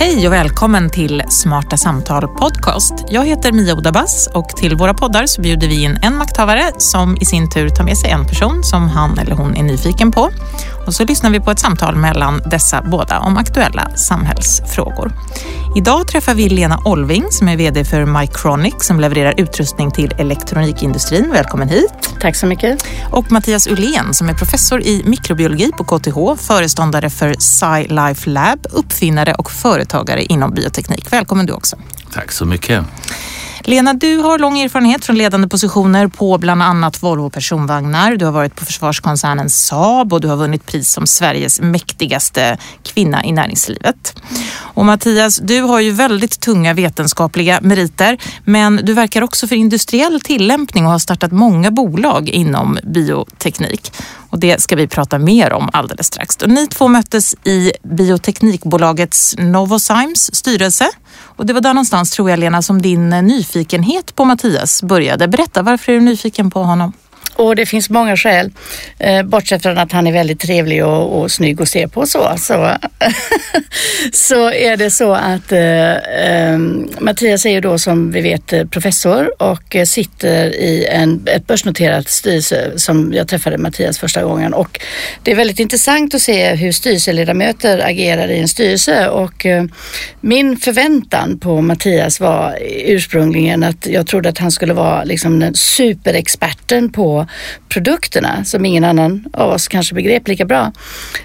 Hej och välkommen till Smarta Samtal Podcast. Jag heter Mia Odabas och till våra poddar så bjuder vi in en makthavare som i sin tur tar med sig en person som han eller hon är nyfiken på. Och så lyssnar vi på ett samtal mellan dessa båda om aktuella samhällsfrågor. Idag träffar vi Lena Olving som är VD för Mycronic som levererar utrustning till elektronikindustrin. Välkommen hit. Tack så mycket. Och Mattias Ullén som är professor i mikrobiologi på KTH, föreståndare för SciLife Lab, uppfinnare och företagare inom bioteknik. Välkommen du också. Tack så mycket. Lena, du har lång erfarenhet från ledande positioner på bland annat Volvo personvagnar. Du har varit på försvarskoncernen Saab och du har vunnit pris som Sveriges mäktigaste kvinna i näringslivet. Och Mattias, du har ju väldigt tunga vetenskapliga meriter, men du verkar också för industriell tillämpning och har startat många bolag inom bioteknik. Och det ska vi prata mer om alldeles strax. Och ni två möttes i bioteknikbolagets Novozymes styrelse. Och det var där någonstans, tror jag Lena, som din nyfikenhet på Mattias började. Berätta, varför är du nyfiken på honom? Och det finns många skäl. Eh, bortsett från att han är väldigt trevlig och, och snygg att se på så, så, så är det så att eh, ehm, Mattias är ju då som vi vet eh, professor och eh, sitter i en ett börsnoterat styrelse som jag träffade Mattias första gången och det är väldigt intressant att se hur styrelseledamöter agerar i en styrelse och eh, min förväntan på Mattias var ursprungligen att jag trodde att han skulle vara liksom den superexperten på produkterna som ingen annan av oss kanske begrep lika bra.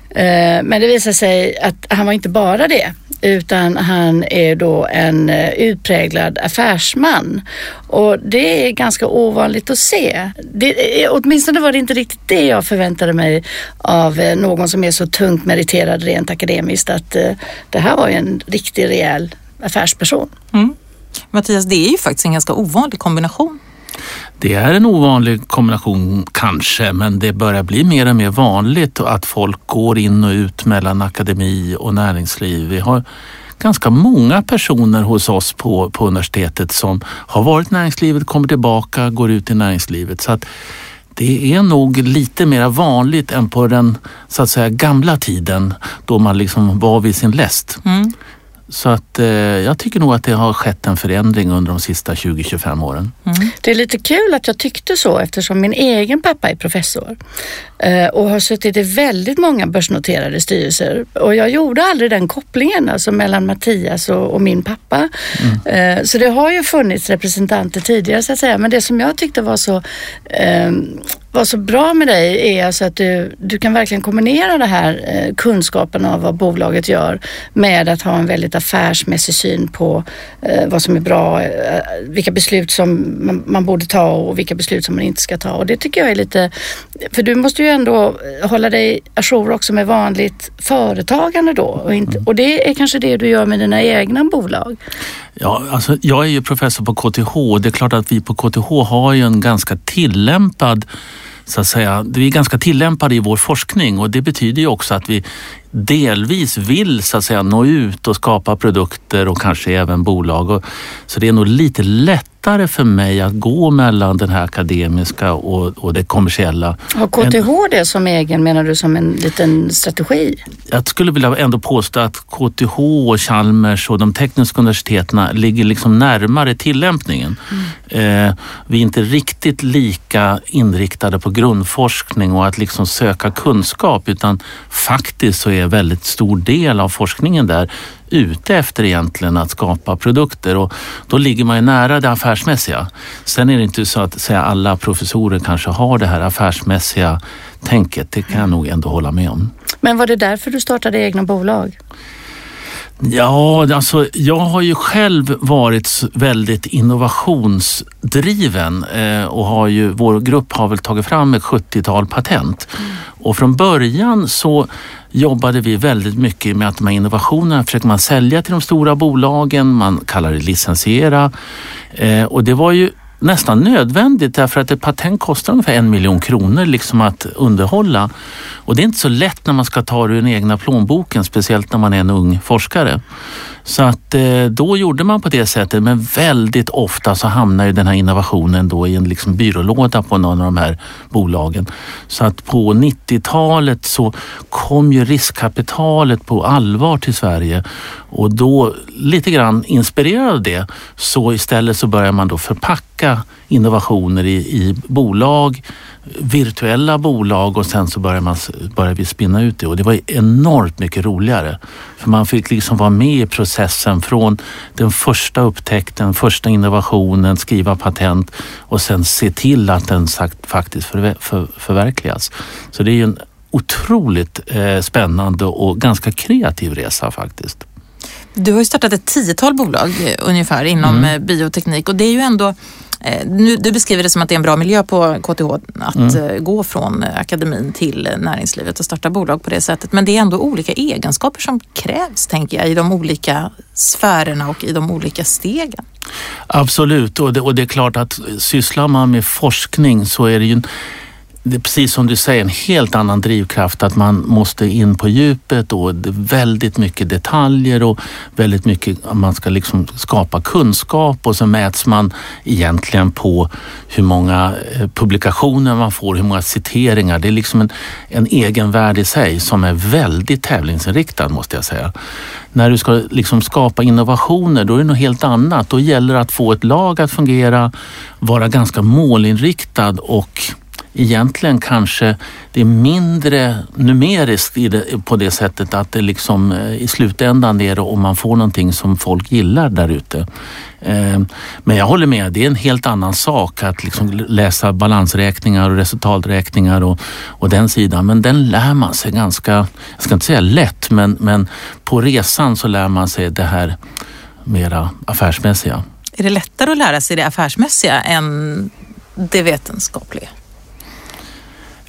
Eh, men det visade sig att han var inte bara det utan han är då en eh, utpräglad affärsman. Och det är ganska ovanligt att se. Det, eh, åtminstone var det inte riktigt det jag förväntade mig av någon som är så tungt meriterad rent akademiskt att det här var ju en riktig rejäl affärsperson. Mm. Mattias, det är ju faktiskt en ganska ovanlig kombination. Det är en ovanlig kombination kanske, men det börjar bli mer och mer vanligt att folk går in och ut mellan akademi och näringsliv. Vi har ganska många personer hos oss på, på universitetet som har varit i näringslivet, kommer tillbaka, går ut i näringslivet. Så att det är nog lite mer vanligt än på den så att säga gamla tiden då man liksom var vid sin läst. Mm. Så att eh, jag tycker nog att det har skett en förändring under de sista 20-25 åren. Mm. Det är lite kul att jag tyckte så eftersom min egen pappa är professor eh, och har suttit i väldigt många börsnoterade styrelser. Och jag gjorde aldrig den kopplingen alltså mellan Mattias och, och min pappa. Mm. Eh, så det har ju funnits representanter tidigare så att säga. Men det som jag tyckte var så vad så bra med dig är alltså att du, du kan verkligen kombinera det här eh, kunskapen av vad bolaget gör med att ha en väldigt affärsmässig syn på eh, vad som är bra, eh, vilka beslut som man, man, borde ta och vilka beslut som man inte ska ta. Och det tycker jag är lite, för du måste ju ändå hålla dig ajour också med vanligt företagande då och, inte, och det är kanske det du gör med dina egna bolag. Ja, alltså jag är ju professor på KTH. Det är klart att vi på KTH har ju en ganska tillämpad så att säga, vi är ganska tillämpade i vår forskning och det betyder ju också att vi delvis vill så att säga nå ut och skapa produkter och kanske även bolag. Och, så det är nog lite lätt lättare för mig att gå mellan den här akademiska och, och det kommersiella. Har KTH det som egen, menar du, som en liten strategi? Jag skulle vilja ändå påstå att KTH och Chalmers och de tekniska universiteten ligger liksom närmare tillämpningen. Mm. Eh, vi är inte riktigt lika inriktade på grundforskning och att liksom söka kunskap utan faktiskt så är är väldigt stor del av forskningen där ute efter egentligen att skapa produkter och då ligger man ju nära det affärsmässiga. Sen är det inte så att säga, alla professorer kanske har det här affärsmässiga tänket. Det kan jag nog ändå hålla med om. Men var det därför du startade egna bolag? Ja, alltså jag har ju själv varit väldigt innovationsdriven eh, och har ju, vår grupp har väl tagit fram ett 70-tal patent. Mm. Och från början så jobbade vi väldigt mycket med att de här innovationerna försöker man sälja till de stora bolagen, man kallar det licensiera. Eh, och det var ju nästan nödvändigt därför att ett patent kostar ungefär en miljon kronor liksom att underhålla. Och det är inte så lätt när man ska ta det ur den egna plånboken, speciellt när man är en ung forskare. Så att eh, då gjorde man på det sättet men väldigt ofta så hamnar ju den här innovationen då i en liksom byrålåda på någon av de här bolagen. Så att på 90-talet så kom ju riskkapitalet på allvar till Sverige och då lite grann inspirerad av det så istället så börjar man då förpacka innovationer i, i bolag virtuella bolag och sen så började, man, började vi spinna ut det och det var enormt mycket roligare. För man fick liksom vara med i processen från den första upptäckten, första innovationen, skriva patent och sen se till att den sagt, faktiskt för, för, förverkligas. Så det är en otroligt eh, spännande och ganska kreativ resa faktiskt. Du har ju startat ett tiotal bolag eh, ungefär inom mm. Eh, bioteknik och det är ju ändå nu, du beskriver det som att det är en bra miljö på KTH att mm. Eh, gå från eh, akademin till näringslivet och starta bolag på det sättet. Men det är ändå olika egenskaper som krävs, tänker jag, i de olika sfärerna och i de olika stegen. Absolut, och det, och det är klart att sysslar man med forskning så är det ju en det är precis som du säger en helt annan drivkraft att man måste in på djupet och väldigt mycket detaljer och väldigt mycket man ska liksom skapa kunskap och så mäts man egentligen på hur många eh, publikationer man får, hur många citeringar. Det är liksom en, en egen värld i sig som är väldigt tävlingsinriktad måste jag säga. När du ska liksom skapa innovationer då är det något helt annat. Då gäller det att få ett lag att fungera, vara ganska målinriktad och egentligen kanske det är mindre numeriskt det, på det sättet att det liksom eh, i slutändan är det om man får någonting som folk gillar där ute. Eh, men jag håller med, det är en helt annan sak att liksom läsa balansräkningar och resultaträkningar och, och den sidan. Men den lär man sig ganska, jag ska inte säga lätt, men, men på resan så lär man sig det här mera affärsmässiga. Är det lättare att lära sig det affärsmässiga än det vetenskapliga?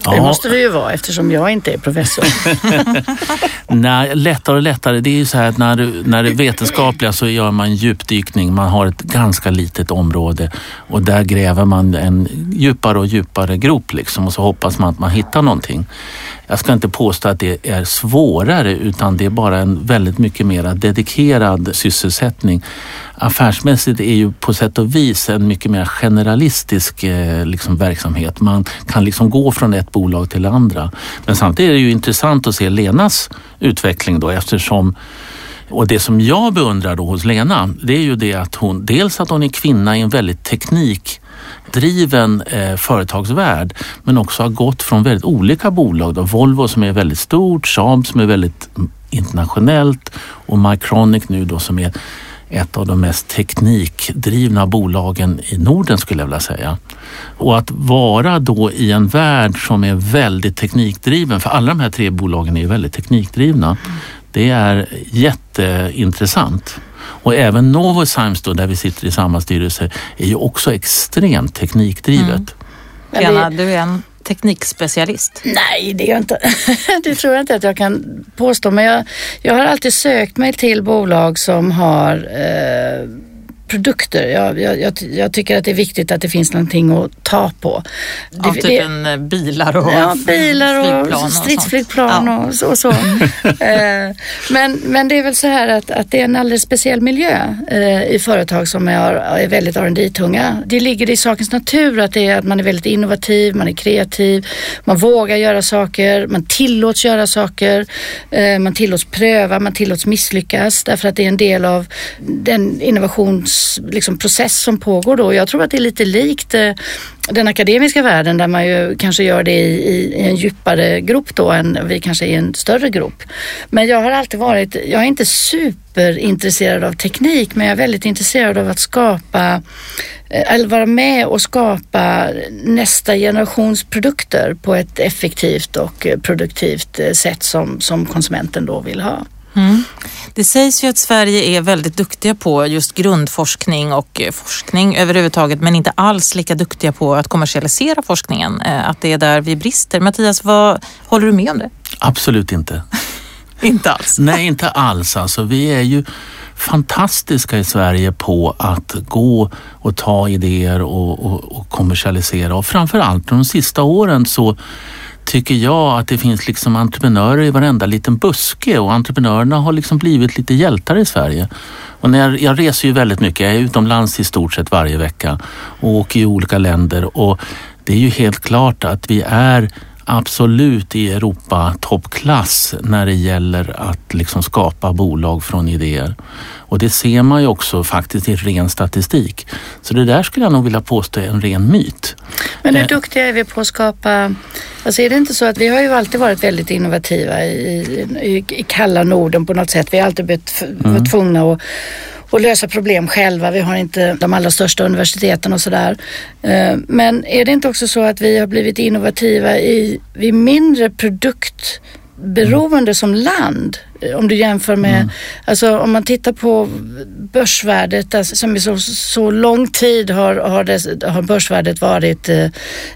Det måste det ju vara eftersom jag inte är professor. Nej, lättare och lättare. Det är ju så här att när, du, när det är vetenskapliga så gör man djupdykning. Man har ett ganska litet område och där gräver man en djupare och djupare grop liksom och så hoppas man att man hittar någonting. Jag ska inte påstå att det är svårare utan det är bara en väldigt mycket mer dedikerad sysselsättning. Affärsmässigt är ju på sätt och vis en mycket mer generalistisk eh, liksom, verksamhet. Man kan liksom gå från ett bolag till det andra. Men samtidigt är det ju intressant att se Lenas utveckling då eftersom och det som jag beundrar då hos Lena, det är ju det att hon, dels att hon är kvinna i en väldigt teknik driven eh, företagsvärld men också har gått från väldigt olika bolag. Då. Volvo som är väldigt stort, Saab som är väldigt internationellt och Mycronic nu då som är ett av de mest teknikdrivna bolagen i Norden skulle jag vilja säga. Och att vara då i en värld som är väldigt teknikdriven, för alla de här tre bolagen är ju väldigt teknikdrivna. Det är jätteintressant. Och även Novozymes då, där vi sitter i samma styrelse, är ju också extremt teknikdrivet. Mm. Lena, du är en teknikspecialist? Nej, det är jag inte. det tror jag inte att jag kan påstå. Men jag, jag har alltid sökt mig till bolag som har eh, produkter. Jag, jag, jag, tycker att det är viktigt att det finns någonting att ta på. Ja, det, typ det, en eh, bilar och ja, bilar och, stridsflygplan och, och, så. Och så. Eh, men, men det är väl så här att, att det är en alldeles speciell miljö eh, i företag som är, är väldigt rd tunga Det ligger i sakens natur att, det är, att man är väldigt innovativ, man är kreativ, man vågar göra saker, man tillåts göra saker, man tillåts pröva, man tillåts misslyckas därför att det är en del av den innovations liksom, process som pågår då. Jag tror att det är lite likt eh, den akademiska världen där man ju kanske gör det i, i, i, en djupare grupp då än vi kanske är i en större grupp. Men jag har alltid varit, jag är inte superintresserad av teknik men jag är väldigt intresserad av att skapa eh, eller vara med och skapa nästa generations produkter på ett effektivt och produktivt eh, sätt som, som konsumenten då vill ha. Mm. Det sägs ju att Sverige är väldigt duktiga på just grundforskning och forskning överhuvudtaget men inte alls lika duktiga på att kommersialisera forskningen. Eh, att det är där vi brister. Mattias, vad, håller du med om det? Absolut inte. inte alls. Nej, inte alls. Alltså, vi är ju fantastiska i Sverige på att gå och ta idéer och, och, och kommersialisera och framförallt de sista åren så tycker jag att det finns liksom entreprenörer i varenda liten buske och entreprenörerna har liksom blivit lite hjältar i Sverige. Och när jag, jag reser ju väldigt mycket, jag är utomlands i stort sett varje vecka och åker i olika länder och det är ju helt klart att vi är absolut i Europa toppklass när det gäller att liksom skapa bolag från idéer. Och det ser man ju också faktiskt i ren statistik. Så det där skulle jag nog vilja påstå är en ren myt. Men hur eh. duktiga är vi på att skapa, alltså är det inte så att vi har ju alltid varit väldigt innovativa i, i, i kalla Norden på något sätt. Vi har alltid blivit mm. tvungna att och lösa problem själva. Vi har inte de allra största universiteten och sådär. Eh, men är det inte också så att vi har blivit innovativa i, vid mindre produktberoende som land om du jämför med, mm. alltså om man tittar på börsvärdet alltså, som i så, så lång tid har, har, det, har börsvärdet varit eh,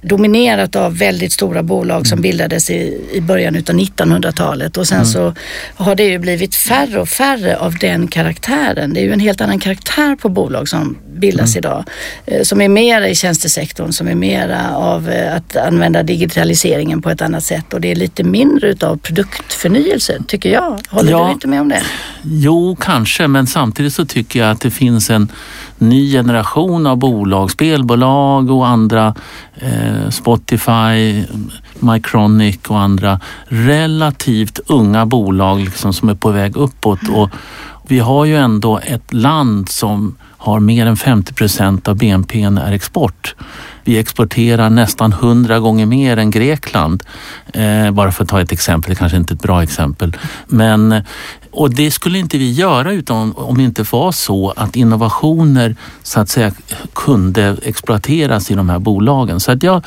dominerat av väldigt stora bolag som mm. bildades i, i början utav 1900-talet och sen mm. så har det ju blivit färre och färre av den karaktären. Det är ju en helt annan karaktär på bolag som bildas mm. idag eh, som är mera i tjänstesektorn, som är mera av eh, att använda digitaliseringen på ett annat sätt och det är lite mindre utav produktförnyelse tycker jag. Håller ja, du inte med om det? Jo, kanske, men samtidigt så tycker jag att det finns en ny generation av bolag, spelbolag och andra, eh, Spotify, Mycronic och andra relativt unga bolag liksom som är på väg uppåt. Och vi har ju ändå ett land som har mer än 50 procent av BNP är export. Vi exporterar nästan 100 gånger mer än Grekland. Eh, bara för att ta ett exempel, det kanske inte är ett bra exempel. Men, och det skulle inte vi göra utan om det inte var så att innovationer så att säga kunde exploateras i de här bolagen. Så att jag,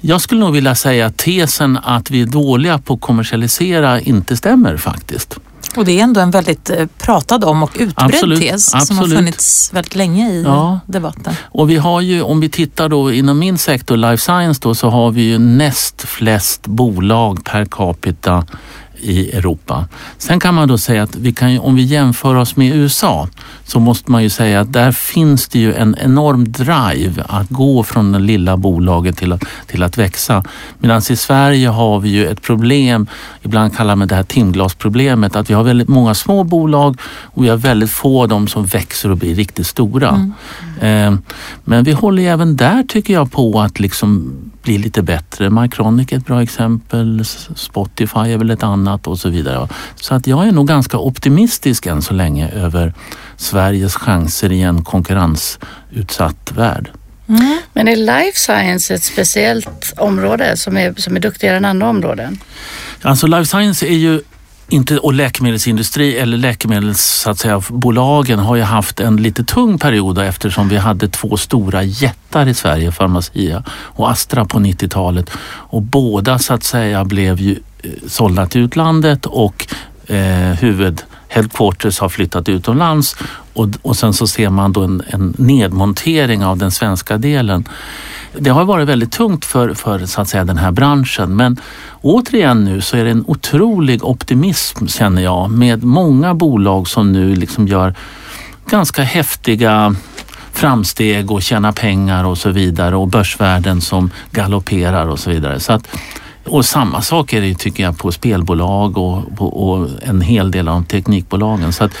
jag skulle nog vilja säga att tesen att vi är dåliga på att kommersialisera inte stämmer faktiskt. Och det är ändå en väldigt eh, pratad om och utbredd absolut, tes absolut. som har funnits väldigt länge i ja. debatten. Och vi har ju, om vi tittar då inom min sektor, life science då, så har vi ju näst flest bolag per capita i Europa. Sen kan man då säga att vi kan, om vi jämför oss med USA så måste man ju säga att där finns det ju en enorm drive att gå från det lilla bolaget till att, till att växa. Medan i Sverige har vi ju ett problem, ibland kallar man det här timglasproblemet, att vi har väldigt många små bolag och vi har väldigt få av dem som växer och blir riktigt stora. Mm. Eh, men vi håller ju även där tycker jag på att liksom bli lite bättre. Mycronic är ett bra exempel, Spotify är väl ett annat och så vidare. Så att jag är nog ganska optimistisk än så länge över Sveriges chanser i en konkurrensutsatt värld. Mm. Men är life science ett speciellt område som är, som är duktigare än andra områden? Alltså life science är ju inte, och läkemedelsindustri eller läkemedelsbolagen har ju haft en lite tung period eftersom vi hade två stora jättar i Sverige, Pharmacia och Astra på 90-talet. Och båda så att säga blev ju eh, sålda till utlandet och eh, huvud headquarters har flyttat utomlands och, och sen så ser man då en, en nedmontering av den svenska delen. Det har varit väldigt tungt för, för så att säga, den här branschen men återigen nu så är det en otrolig optimism känner jag med många bolag som nu liksom gör ganska häftiga framsteg och tjäna pengar och så vidare och börsvärden som galopperar och så vidare. Så att, och samma sak är det tycker jag på spelbolag och, och, och en hel del av teknikbolagen. Så att,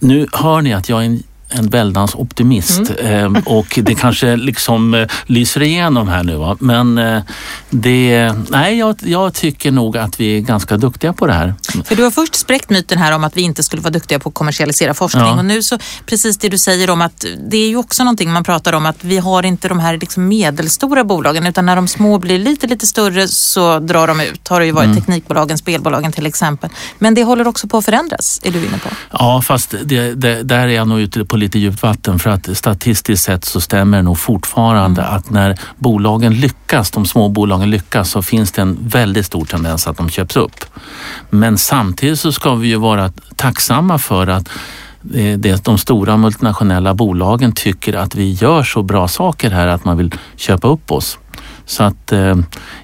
nu hör ni att jag är en en väldans optimist mm. eh, och det kanske liksom eh, lyser igenom här nu. Va? Men eh, det, nej, jag, jag, tycker nog att vi är ganska duktiga på det här. För du har först spräckt myten här om att vi inte skulle vara duktiga på att kommersialisera forskning ja. och nu så precis det du säger om att det är ju också någonting man pratar om att vi har inte de här liksom medelstora bolagen utan när de små blir lite, lite större så drar de ut. Har det ju varit mm. teknikbolagen, spelbolagen till exempel. Men det håller också på att förändras, är du inne på? Ja, fast det, det, där är jag nog ute på lite djupt vatten för att statistiskt sett så stämmer det nog fortfarande mm. att när bolagen lyckas, de små bolagen lyckas så finns det en väldigt stor tendens att de köps upp. Men samtidigt så ska vi ju vara tacksamma för att det, de stora multinationella bolagen tycker att vi gör så bra saker här att man vill köpa upp oss. Så att eh,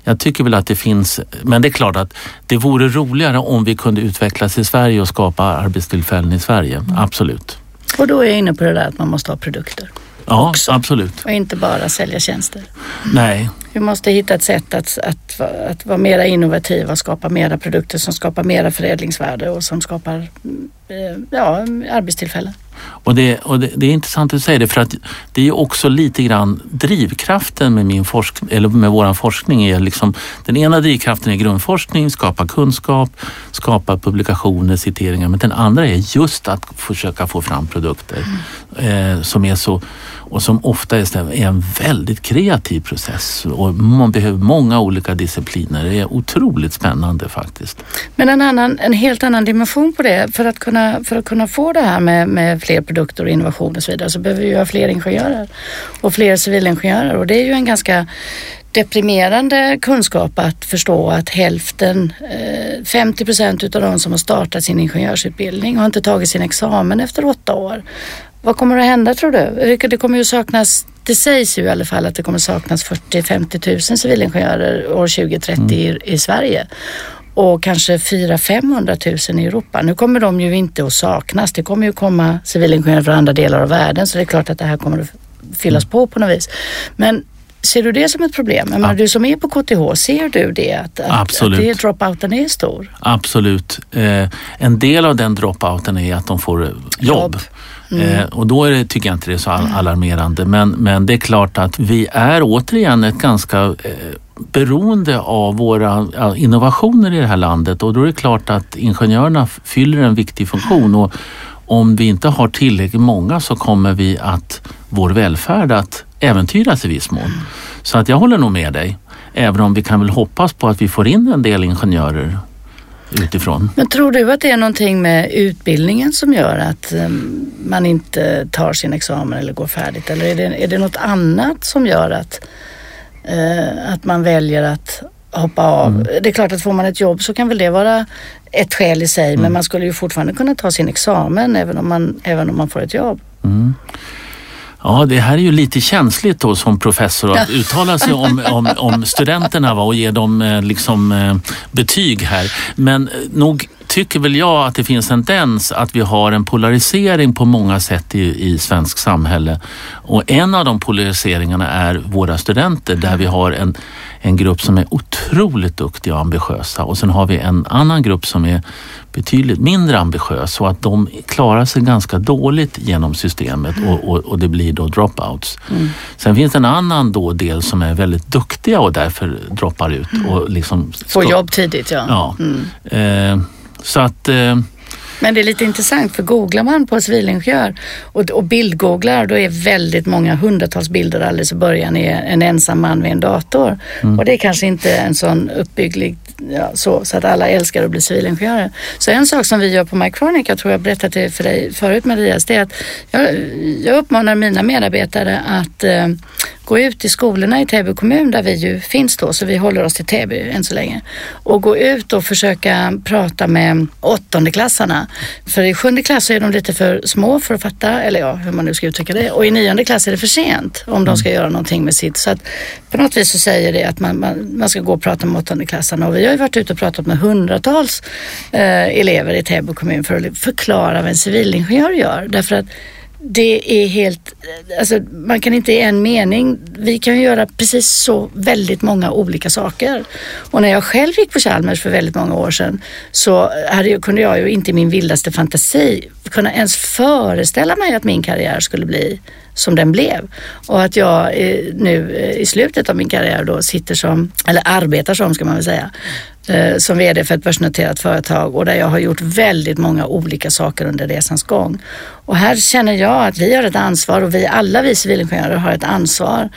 jag tycker väl att det finns, men det är klart att det vore roligare om vi kunde utvecklas i Sverige och skapa arbetstillfällen i Sverige. Mm. Absolut. Och då är jag inne på det där att man måste ha produkter. Ja, också. absolut. Och inte bara sälja tjänster. Nej. Vi måste hitta ett sätt att, att, att vara mera innovativa och skapa mera produkter som skapar mera förädlingsvärde och som skapar eh, ja, arbetstillfällen. Och, det, och det, det, är intressant att du säger det för att det är också lite grann drivkraften med, min forsk, eller med våran forskning. Är liksom, den ena drivkraften är grundforskning, skapa kunskap, skapa publikationer, citeringar. Men den andra är just att försöka få fram produkter mm. eh, som är så och som ofta är en väldigt kreativ process och man behöver många olika discipliner. Det är otroligt spännande faktiskt. Men en, annan, en helt annan dimension på det, för att kunna, för att kunna få det här med, med fler produkter och innovation och så vidare så behöver vi ha fler ingenjörer och fler civilingenjörer och det är ju en ganska deprimerande kunskap att förstå att hälften, eh, 50 procent utav de som har startat sin ingenjörsutbildning har inte tagit sin examen efter åtta år. Vad kommer att hända tror du? Det kommer ju saknas, det sägs ju i alla fall att det kommer saknas 40-50 000 civilingenjörer år 2030 mm. i, i Sverige och kanske 400-500 000 i Europa. Nu kommer de ju inte att saknas. Det kommer ju komma civilingenjörer från andra delar av världen så det är klart att det här kommer att fyllas mm. på på något vis. Men Ser du det som ett problem? Jag menar, du som är på KTH, ser du det? Att, att, Absolut. att det dropouten är stor? Absolut. Eh, en del av den dropouten är att de får jobb. jobb. Mm. Eh, och då är det, tycker jag inte det är så alarmerande. Men, men det är klart att vi är återigen ett ganska eh, beroende av våra innovationer i det här landet och då är det klart att ingenjörerna fyller en viktig funktion. Och om vi inte har tillräckligt många så kommer vi att vår välfärd att äventyras i viss mån. Så att jag håller nog med dig. Även om vi kan väl hoppas på att vi får in en del ingenjörer utifrån. Men tror du att det är någonting med utbildningen som gör att um, man inte tar sin examen eller går färdigt? Eller är det, är det något annat som gör att, uh, att man väljer att hoppa av? Mm. Det är klart att får man ett jobb så kan väl det vara ett skäl i sig mm. men man skulle ju fortfarande kunna ta sin examen även om man, även om man får ett jobb. Mm. Ja, det här är ju lite känsligt då som professor att uttala sig om, om, om studenterna va, och ge dem eh, liksom, eh, betyg här. Men eh, nog tycker väl jag att det finns en tendens att vi har en polarisering på många sätt i, i svensk samhälle. Och en av de polariseringarna är våra studenter där vi har en, en grupp som är otroligt duktiga och ambitiösa och sen har vi en annan grupp som är betydligt mindre ambitiös och att de klarar sig ganska dåligt genom systemet och, och, och det blir då dropouts. Mm. Sen finns det en annan då del som är väldigt duktiga och därför droppar ut. Och liksom Får jobb tidigt ja. ja. Mm. Eh, så att eh, men det är lite intressant för googlar man på civilingenjör och, och bildgooglar då är väldigt många hundratals bilder alldeles i början är en ensam man vid en dator. Mm. Och det är kanske inte en sån uppbygglig ja, så, så att alla älskar att bli civilingenjörer. Så en sak som vi gör på Mycronic, jag tror jag berättat det för dig förut Marias, det är att jag, jag uppmanar mina medarbetare att eh, gå ut i skolorna i Täby kommun där vi ju finns då, så vi håller oss till Täby än så länge. Och gå ut och försöka prata med åttondeklassarna. För i sjunde klass är de lite för små för att fatta, eller ja, hur man nu ska uttrycka det. Och i nionde klass är det för sent om de ska mm. göra någonting med sitt. Så att på något vis så säger det att man, man, man ska gå och prata med åttondeklassarna. Och vi har ju varit ute och pratat med hundratals eh, elever i Täby kommun för att förklara vad en civilingenjör gör. Därför att det är helt, alltså man kan inte i en mening, vi kan göra precis så väldigt många olika saker. Och när jag själv gick på Chalmers för väldigt många år sedan så hade, kunde jag ju inte i min vildaste fantasi kunna ens föreställa mig att min karriär skulle bli som den blev. Och att jag eh, nu eh, i slutet av min karriär då sitter som, eller arbetar som ska man väl säga, som VD för ett börsnoterat företag och där jag har gjort väldigt många olika saker under resans gång. Och här känner jag att vi har ett ansvar och vi alla vi civilingenjörer har ett ansvar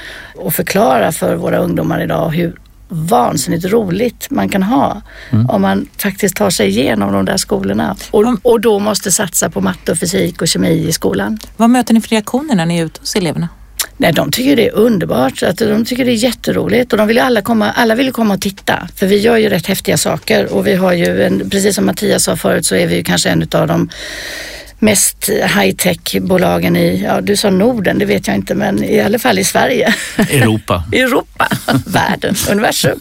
att förklara för våra ungdomar idag hur vansinnigt roligt man kan ha mm. om man faktiskt tar sig igenom de där skolorna och, och då måste satsa på matte och fysik och kemi i skolan. Vad möter ni för reaktioner när ni är ute hos eleverna? Nej, de tycker det är underbart. Att de tycker det är jätteroligt och de vill alla komma, alla vill komma och titta. För vi gör ju rätt häftiga saker och vi har ju, en, precis som Mattias sa förut, så är vi ju kanske en av de mest high-tech-bolagen i, ja du sa Norden, det vet jag inte, men i alla fall i Sverige. Europa. Europa, världen, universum.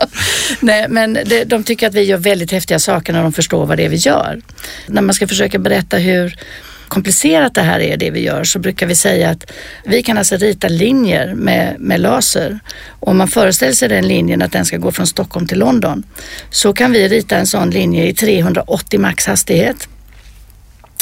Nej, men det, de tycker att vi gör väldigt häftiga saker när de förstår vad det är vi gör. När man ska försöka berätta hur komplicerat det här är det vi gör så brukar vi säga att vi kan alltså rita linjer med, med laser. Och om man föreställer sig den linjen att den ska gå från Stockholm till London så kan vi rita en sån linje i 380 max hastighet.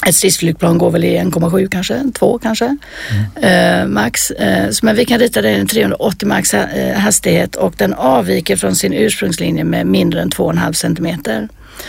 Ett stridsflygplan går väl i 1,7 kanske, 2 kanske mm. eh, max. Eh, men vi kan rita den i 380 max eh, hastighet och den avviker från sin ursprungslinje med mindre än 2,5 centimeter.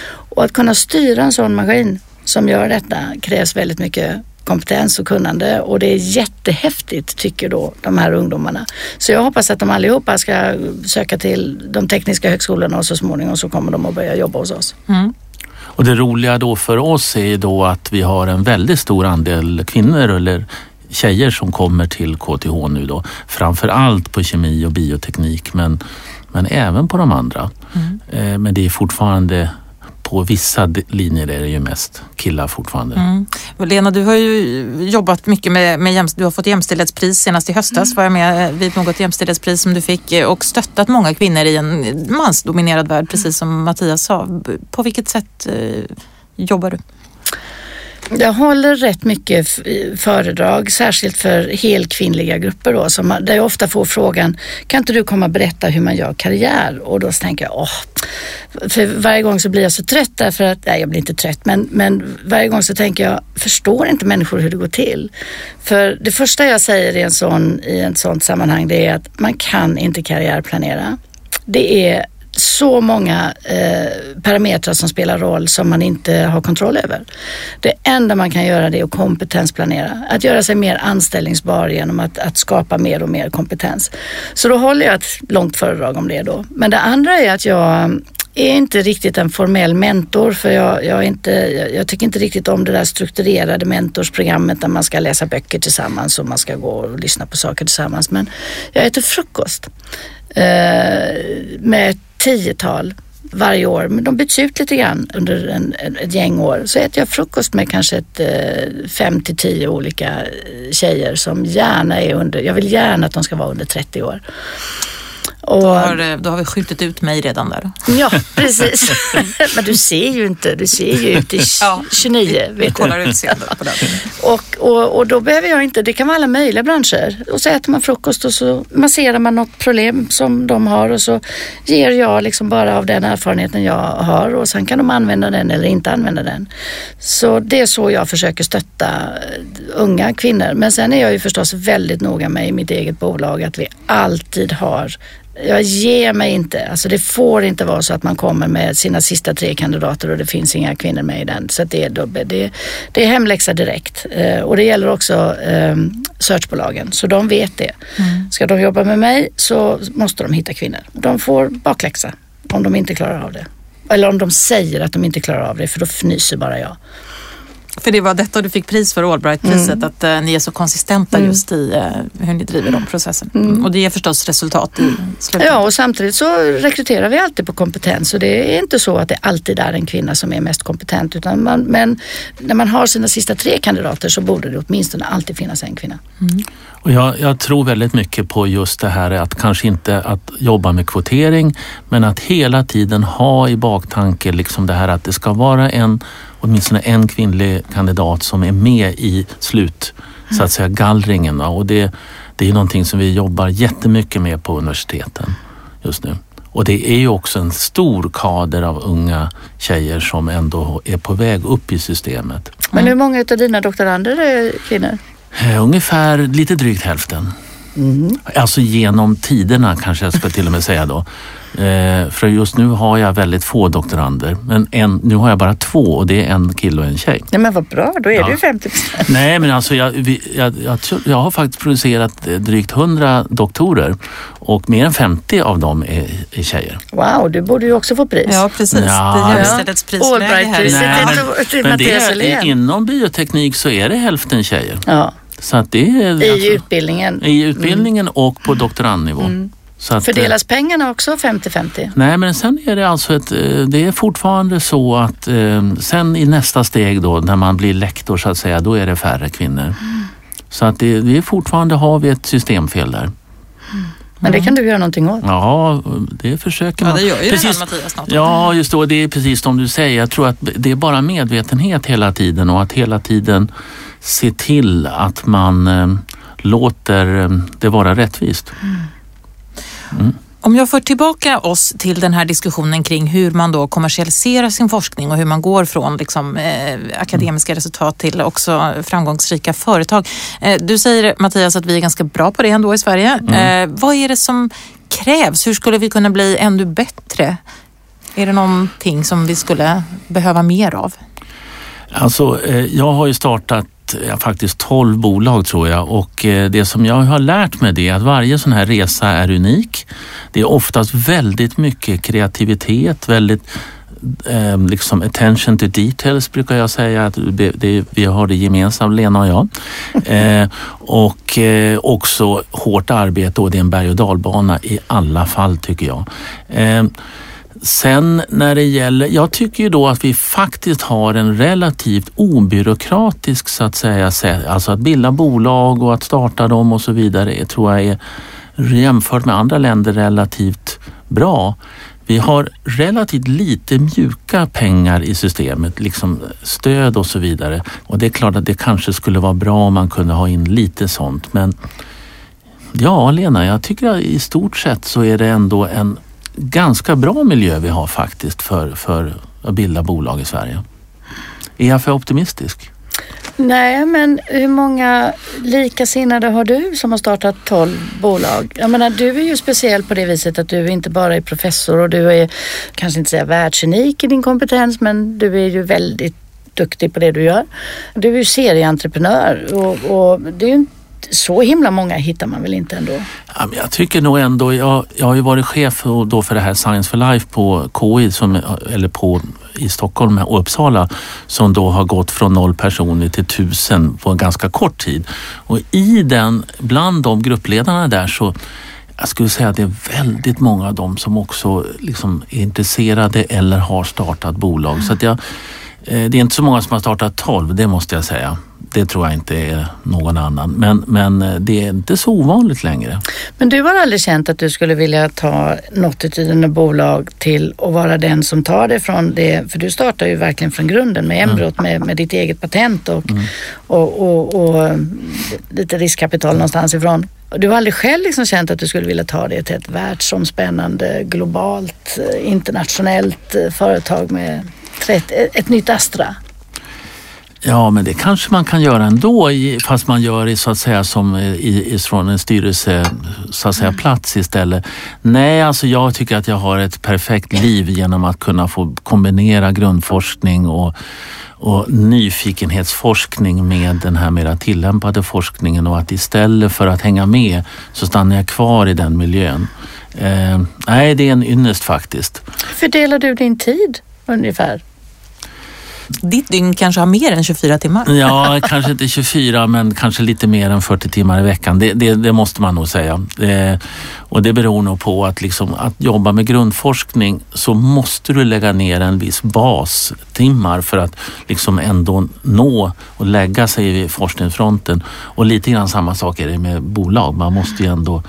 Och att kunna styra en sån maskin som gör detta krävs väldigt mycket kompetens och kunnande och det är jättehäftigt tycker då de här ungdomarna. Så jag hoppas att de allihopa ska söka till de tekniska högskolorna och så småningom så kommer de att börja jobba hos oss. Mm. Och det roliga då för oss är då att vi har en väldigt stor andel kvinnor eller tjejer som kommer till KTH nu då. Framför allt på kemi och bioteknik men, men även på de andra. Mm. Eh, men det är fortfarande på vissa linjer är det ju mest killar fortfarande. Mm. Lena, du har ju jobbat mycket med, med du har fått jämställdhetspris senast i höstas mm. var jag med vid något jämställdhetspris som du fick eh, och stöttat många kvinnor i en mansdominerad värld precis som Mattias sa. På vilket sätt eh, jobbar du? Jag håller rätt mycket föredrag, särskilt för helkvinnliga grupper då, som, där jag ofta får frågan, kan inte du komma och berätta hur man gör karriär? Och då tänker jag, åh, för varje gång så blir jag så trött därför att, nej jag blir inte trött, men, men varje gång så tänker jag, förstår inte människor hur det går till? För det första jag säger i en sån, i ett sånt sammanhang, det är att man kan inte karriärplanera. Det är så många eh, parametrar som spelar roll som man inte har kontroll över. Det enda man kan göra det är att kompetensplanera. Att göra sig mer anställningsbar genom att, att skapa mer och mer kompetens. Så då håller jag ett långt föredrag om det då. Men det andra är att jag är inte riktigt en formell mentor för jag, jag, inte, jag, tycker inte riktigt om det där strukturerade mentorsprogrammet där man ska läsa böcker tillsammans och man ska gå och lyssna på saker tillsammans. Men jag äter frukost eh, med tiotal varje år, men de byts ut lite grann under en, ett gäng år. Så äter jag frukost med kanske ett, eh, fem till tio olika eh, tjejer som gärna är under, jag vill gärna att de ska vara under 30 år. Och, då, har, eh, då har vi skjutit ut mig redan där. Ja, precis. Men du ser ju inte, du ser ju ut i ja, 29. Vi, vi kollar utseendet på den. Och, och, och då behöver jag inte, det kan vara alla möjliga branscher. Och så äter man frukost och så masserar man något problem som de har och så ger jag liksom bara av den erfarenheten jag har och sen kan de använda den eller inte använda den. Så det är så jag försöker stötta eh, unga kvinnor. Men sen är jag ju förstås väldigt noga med i mitt eget bolag att vi alltid har jag ger mig inte. Alltså det får inte vara så att man kommer med sina sista tre kandidater och det finns inga kvinnor med i den. Så det, är, det, det är hemläxa direkt. Eh, och det gäller också eh, searchbolagen, så de vet det. Mm. Ska de jobba med mig så måste de hitta kvinnor. De får bakläxa om de inte klarar av det. Eller om de säger att de inte klarar av det, för då fnyser bara jag. För det var detta du fick pris för, Allbright-priset, mm. att uh, ni är så konsistenta mm. just i uh, hur ni driver de processerna. Mm. Och det ger förstås resultat i slutet. Ja, och samtidigt så rekryterar vi alltid på kompetens och det är inte så att det alltid är en kvinna som är mest kompetent. Utan man, men när man har sina sista tre kandidater så borde det åtminstone alltid finnas en kvinna. Mm. Och jag, jag, tror väldigt mycket på just det här att kanske inte att jobba med kvotering men att hela tiden ha i baktanke liksom det här att det ska vara en åtminstone en kvinnlig kandidat som är med i slut, så att säga, gallringen. Och det, det är någonting som vi jobbar jättemycket med på universiteten just nu. Och det är ju också en stor kader av unga tjejer som ändå är på väg upp i systemet. Men hur många av dina doktorander är kvinnor? Eh, ungefär lite drygt hälften. Mm. Alltså genom tiderna kanske jag ska till och med säga då. Eh, för just nu har jag väldigt få doktorander. Men en, nu har jag bara två och det är en kille och en tjej. Nej men vad bra, då är ja. ju 50 procent. Nej men alltså jag, vi, jag, jag, jag, har faktiskt producerat eh, drygt 100 doktorer och mer än 50 av dem är, är tjejer. Wow, du borde ju också få pris. Ja precis, ja. det är jämställdhetsprisläge här. men det är, inom bioteknik så är det hälften tjejer. Ja. Så att det är, I alltså, utbildningen? I utbildningen mm. och på doktorandnivå. Mm. Så att, Fördelas pengarna också 50-50? Nej, men sen är det alltså ett, eh, det är fortfarande så att eh, sen i nästa steg då när man blir lektor så att säga, då är det färre kvinnor. Mm. Så att det, det är fortfarande har vi ett systemfel där. Mm. Men det kan du göra någonting åt? Ja, det försöker man. Ja, det gör ju precis, Mattias snart. Ja, just då, det är precis som du säger. Jag tror att det är bara medvetenhet hela tiden och att hela tiden se till att man eh, låter eh, det vara rättvist. Mm. Mm. Om jag för tillbaka oss till den här diskussionen kring hur man då kommersialiserar sin forskning och hur man går från liksom, eh, akademiska resultat till också framgångsrika företag. Eh, du säger Mattias att vi är ganska bra på det ändå i Sverige. Mm. Eh, vad är det som krävs? Hur skulle vi kunna bli ännu bättre? Är det någonting som vi skulle behöva mer av? Alltså, eh, jag har ju startat ja, faktiskt 12 bolag tror jag och eh, det som jag har lärt mig det är att varje sån här resa är unik. Det är oftast väldigt mycket kreativitet, väldigt eh, liksom attention to details brukar jag säga att det, vi har det gemensamt Lena och jag. Eh, och eh, också hårt arbete och det är en berg och dalbana i alla fall tycker jag. Eh, Sen när det gäller, jag tycker ju då att vi faktiskt har en relativt obyråkratisk så att säga sätt, alltså att bilda bolag och att starta dem och så vidare tror jag är jämfört med andra länder relativt bra. Vi har relativt lite mjuka pengar i systemet, liksom stöd och så vidare. Och det är klart att det kanske skulle vara bra om man kunde ha in lite sånt. Men ja, Lena, jag tycker att i stort sett så är det ändå en ganska bra miljö vi har faktiskt för, för att bilda bolag i Sverige. Är jag för optimistisk? Nej, men hur många likasinnade har du som har startat 12 bolag? Jag menar, du är ju speciell på det viset att du inte bara är professor och du är kanske inte säga världsunik i din kompetens, men du är ju väldigt duktig på det du gör. Du är ju serieentreprenör och, och det är ju så himla många hittar man väl inte ändå? Ja, men jag tycker nog ändå, jag, jag har ju varit chef då för det här Science for Life på KI, som, eller på, i Stockholm och Uppsala som då har gått från noll personer till tusen på en ganska kort tid. Och i den, bland de gruppledarna där så jag skulle säga att det är väldigt många av dem som också liksom är intresserade eller har startat bolag. Mm. Så att jag, det är inte så många som har startat 12, det måste jag säga det tror jag inte är någon annan. Men, men eh, det är inte så ovanligt längre. Men du har aldrig känt att du skulle vilja ta något bolag till att vara den som tar det från det, för du startar ju verkligen från grunden med embryot mm. med, med ditt eget patent och, mm. och, och, och, eh, lite riskkapital någonstans ifrån. Du har aldrig själv liksom känt att du skulle vilja ta det till ett världsomspännande, globalt, eh, internationellt företag med ett, ett nytt Astra? Ja, men det kanske man kan göra ändå fast man gör det så att säga som i, från en styrelse så att säga mm. plats istället. Nej, alltså jag tycker att jag har ett perfekt liv genom att kunna få kombinera grundforskning och, och nyfikenhetsforskning med den här mera tillämpade forskningen och att istället för att hänga med så stannar jag kvar i den miljön. Eh, nej, det är en ynnest faktiskt. Fördelar du din tid ungefär? ditt dygn kanske har mer än 24 timmar? Ja, kanske inte 24 men kanske lite mer än 40 timmar i veckan. Det, det, det måste man nog säga. Det, och det beror nog på att, liksom, att jobba med grundforskning så måste du lägga ner en viss bas timmar för att liksom ändå nå och lägga sig vid forskningsfronten. Och lite grann samma sak är det med bolag. Man måste ju ändå...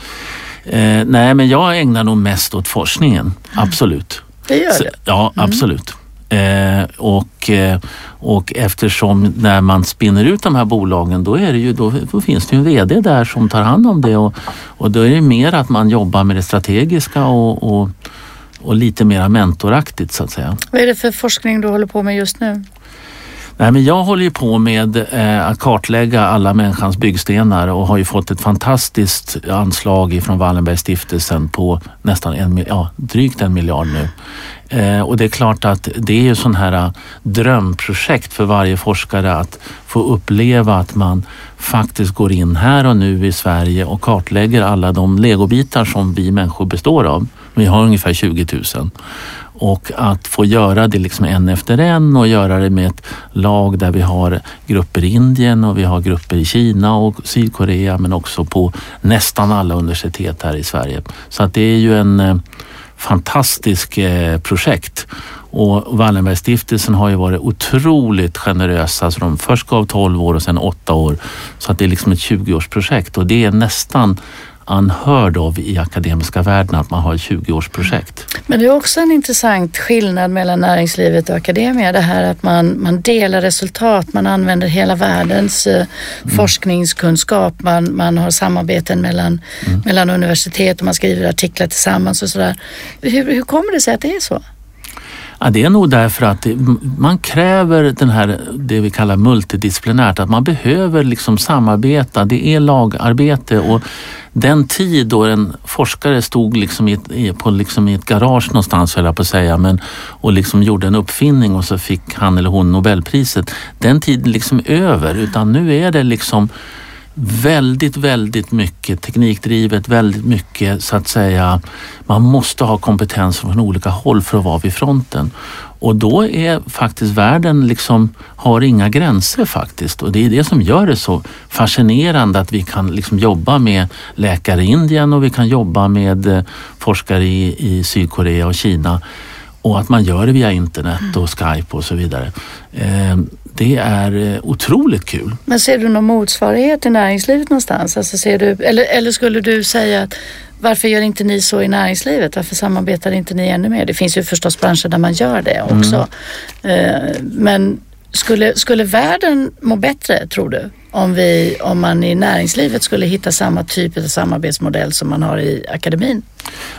Eh, nej, men jag ägnar nog mest åt forskningen. Absolut. Det gör det? Så, ja, mm. absolut. Eh, och, eh, och eftersom när man spinner ut de här bolagen då, är det ju, då, då, finns det ju en VD där som tar hand om det och, och då är det mer att man jobbar med det strategiska och, och, och lite mer mentoraktigt så att säga. Vad är det för forskning du håller på med just nu? Nej, men jag håller ju på med eh, att kartlägga alla människans byggstenar och har ju fått ett fantastiskt anslag från Wallenbergstiftelsen på nästan en, ja, drygt en miljard nu. Eh, och det är klart att det är ju sån här eh, drömprojekt för varje forskare att få uppleva att man faktiskt går in här och nu i Sverige och kartlägger alla de legobitar som vi människor består av. Vi har ungefär 20 000 Och att få göra det liksom en efter en och göra det med ett lag där vi har grupper i Indien och vi har grupper i Kina och Sydkorea men också på nästan alla universitet här i Sverige. Så att det är ju en eh, fantastisk eh, projekt. Och Wallenbergstiftelsen har ju varit otroligt generösa. Så de först gav 12 år och sen 8 år. Så att det är liksom ett 20-årsprojekt och det är nästan unheard of i akademiska världen att man har ett 20-årsprojekt. Men det är också en intressant skillnad mellan näringslivet och akademia. Det här att man, man delar resultat, man använder hela världens eh, mm. forskningskunskap, man, man har samarbeten mellan, mm. mellan universitet och man skriver artiklar tillsammans och sådär. Hur, hur kommer det sig att det är så? Ja, det är nog därför att det, man kräver den här, det vi kallar multidisciplinärt, att man behöver liksom samarbeta. Det är lagarbete och den tid då en forskare stod liksom i ett, på liksom i ett garage någonstans, höll jag på att säga, men, och liksom gjorde en uppfinning och så fick han eller hon Nobelpriset. Den tiden liksom över, utan nu är det liksom väldigt, väldigt mycket teknikdrivet, väldigt mycket så att säga, man måste ha kompetens från olika håll för att vara vid fronten. Och då är faktiskt världen liksom, har inga gränser faktiskt och det är det som gör det så fascinerande att vi kan liksom jobba med läkare i Indien och vi kan jobba med eh, forskare i, i Sydkorea och Kina och att man gör det via internet och Skype och så vidare. Ehm, det är eh, otroligt kul. Men ser du någon motsvarighet i näringslivet någonstans? Alltså ser du, eller, eller skulle du säga att varför gör inte ni så i näringslivet? Varför samarbetar inte ni ännu mer? Det finns ju förstås branscher där man gör det också. Mm. Men skulle, skulle världen må bättre, tror du? Om, vi, om man i näringslivet skulle hitta samma typ av samarbetsmodell som man har i akademin?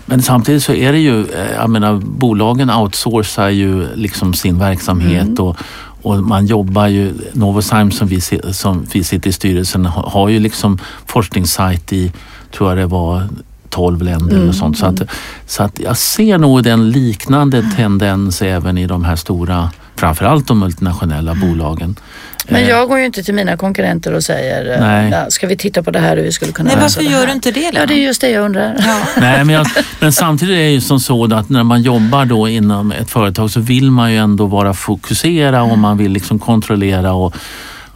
Men samtidigt så är det ju, eh, jag menar bolagen outsourcar ju liksom sin verksamhet mm. och, och man jobbar ju, Novozyme som vi, som vi sitter i styrelsen har ju liksom forskningssajt i, tror jag det var 12 länder mm. och sånt. Så att, så att jag ser nog en liknande tendens även i de här stora, framförallt de multinationella bolagen. Men eh. jag går ju inte till mina konkurrenter och säger, eh, Nej. ska vi titta på det här hur vi skulle kunna Nej, varför gör du inte det? Lena? Ja, det är just det jag undrar. Ja. Nej, men, jag, men samtidigt är det ju som så att när man jobbar då inom ett företag så vill man ju ändå vara fokuserad och man vill liksom kontrollera och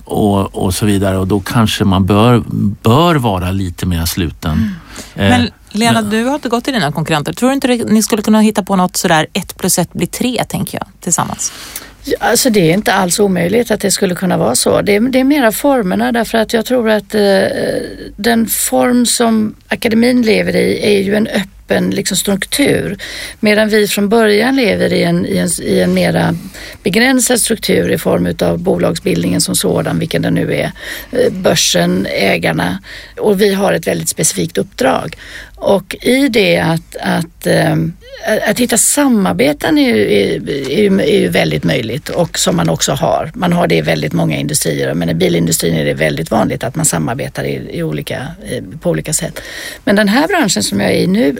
och, och så vidare och då kanske man bör, bör vara lite mer sluten. Mm. Men eh, Lena, du har inte gått till dina konkurrenter. Tror du inte ni skulle kunna hitta på något sådär ett plus ett blir tre, tänker jag, tillsammans? Alltså det är inte alls omöjligt att det skulle kunna vara så. Det är, det är mera formerna därför att jag tror att eh, den form som akademin lever i är ju en öppen liksom, struktur. Medan vi från början lever i en, i en, i en mera begränsad struktur i form utav bolagsbildningen som sådan, vilken den nu är. Eh, börsen, ägarna och vi har ett väldigt specifikt uppdrag. Och i det att, att ehm, att hitta samarbeten är ju, är, är ju, väldigt möjligt och som man också har. Man har det i väldigt många industrier men i bilindustrin är det väldigt vanligt att man samarbetar i, i olika, på olika sätt. Men den här branschen som jag är i nu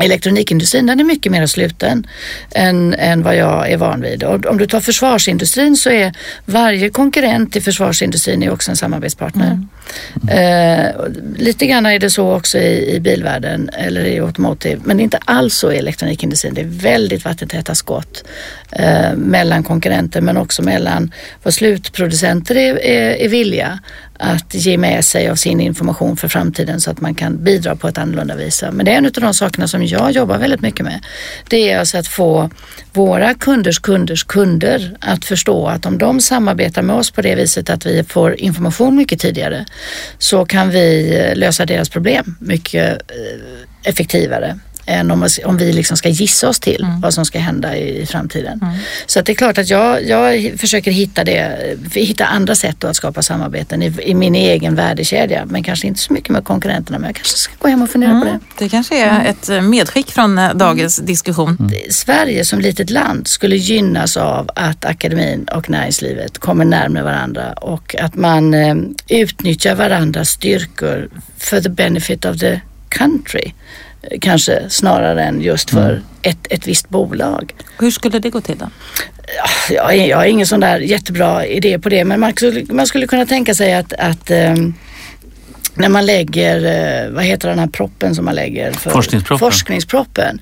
elektronikindustrin den är mycket mer sluten än, än vad jag är van vid. Och om du tar försvarsindustrin så är varje konkurrent i försvarsindustrin är också en samarbetspartner. Mm. Eh, lite grann är det så också i, i bilvärlden eller i automotive men inte alls så i elektronikindustrin. Det är väldigt vattentäta skott eh, mellan konkurrenter men också mellan vad slutproducenter är, är, är villiga att ge med sig av sin information för framtiden så att man kan bidra på ett annorlunda vis. Men det är en av de sakerna som jag jobbar väldigt mycket med. Det är alltså att få våra kunders kunders kunder att förstå att om de samarbetar med oss på det viset att vi får information mycket tidigare så kan vi eh, lösa deras problem mycket eh, effektivare än om, om vi liksom ska gissa oss till mm. vad som ska hända i, i framtiden. Mm. Så det är klart att jag, jag försöker hitta, det, hitta andra sätt att skapa samarbeten i, i, min egen värdekedja. Men kanske inte så mycket med konkurrenterna men jag kanske ska gå hem och fundera mm. på det. Det kanske är ett eh, medskick från eh, dagens mm. diskussion. Mm. Sverige som litet land skulle gynnas av att akademin och näringslivet kommer närmare varandra och att man eh, utnyttjar varandras styrkor for the benefit of the country kanske snarare än just för mm. ett, ett visst bolag. Hur skulle det gå till då? Jag, jag har ingen sån där jättebra idé på det men man skulle, man skulle kunna tänka sig att, att um, när man lägger, eh, vad heter den här proppen som man lägger? För Forskningsproppen. Forskningsproppen.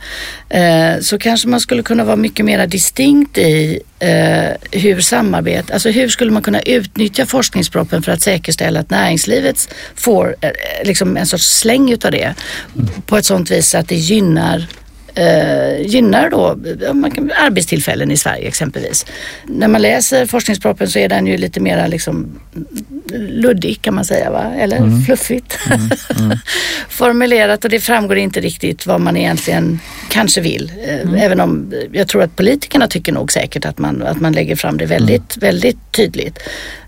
Eh, så kanske man skulle kunna vara mycket mer distinkt i eh, hur samarbete, alltså hur skulle man kunna utnyttja forskningsproppen för att säkerställa att näringslivet får liksom en sorts släng utav det på ett sånt vis att det gynnar eh, gynnar då arbetstillfällen i Sverige exempelvis. När man läser forskningsproppen så är den ju lite mera liksom luddig kan man säga, va? eller mm. fluffigt mm. Mm. formulerat och det framgår inte riktigt vad man egentligen kanske vill. Eh, mm. Även om jag tror att politikerna tycker nog säkert att man, att man lägger fram det väldigt, mm. väldigt tydligt.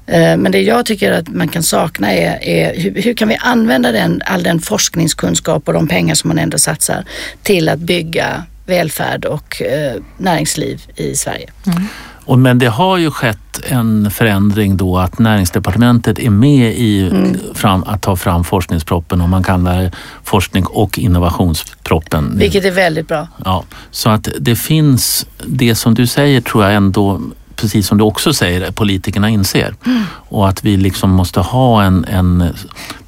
Eh, men det jag tycker att man kan sakna är, är hur, hur, kan vi använda den, all den forskningskunskap och de pengar som man ändå satsar till att bygga välfärd och eh, näringsliv i Sverige. Mm. Och men det har ju skett en förändring då att näringsdepartementet är med i mm. fram, att ta fram forskningsproppen och man kallar det forskning och innovationsproppen. Vilket är väldigt bra. Ja, så att det finns, det som du säger tror jag ändå precis som du också säger, politikerna inser. Mm. Och att vi liksom måste ha en, en,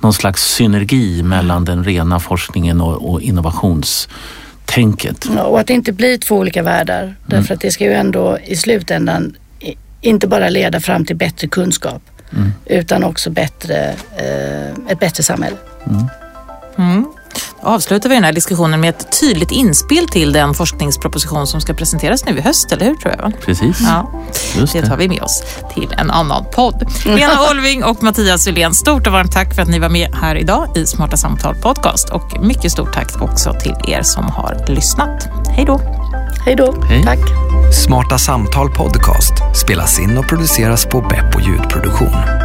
någon slags synergi mellan den rena forskningen och, och innovationstänket. Ja, och att det inte blir två olika världar. Därför mm. att det ska ju ändå i slutändan inte bara leda fram till bättre kunskap mm. utan också bättre, eh, ett bättre samhälle. Mm. Mm avslutar vi den här diskussionen med ett tydligt inspel till den forskningsproposition som ska presenteras nu i höst, eller hur? tror jag? Precis. Ja, Just det. tar vi med oss till en annan podd. Lena Olving och Mattias Sylén, stort och varmt tack för att ni var med här idag i Smarta Samtal Podcast och mycket stort tack också till er som har lyssnat. Hej då! Hej då! Tack! Smarta Samtal Podcast spelas in och produceras på Beppo ljudproduktion.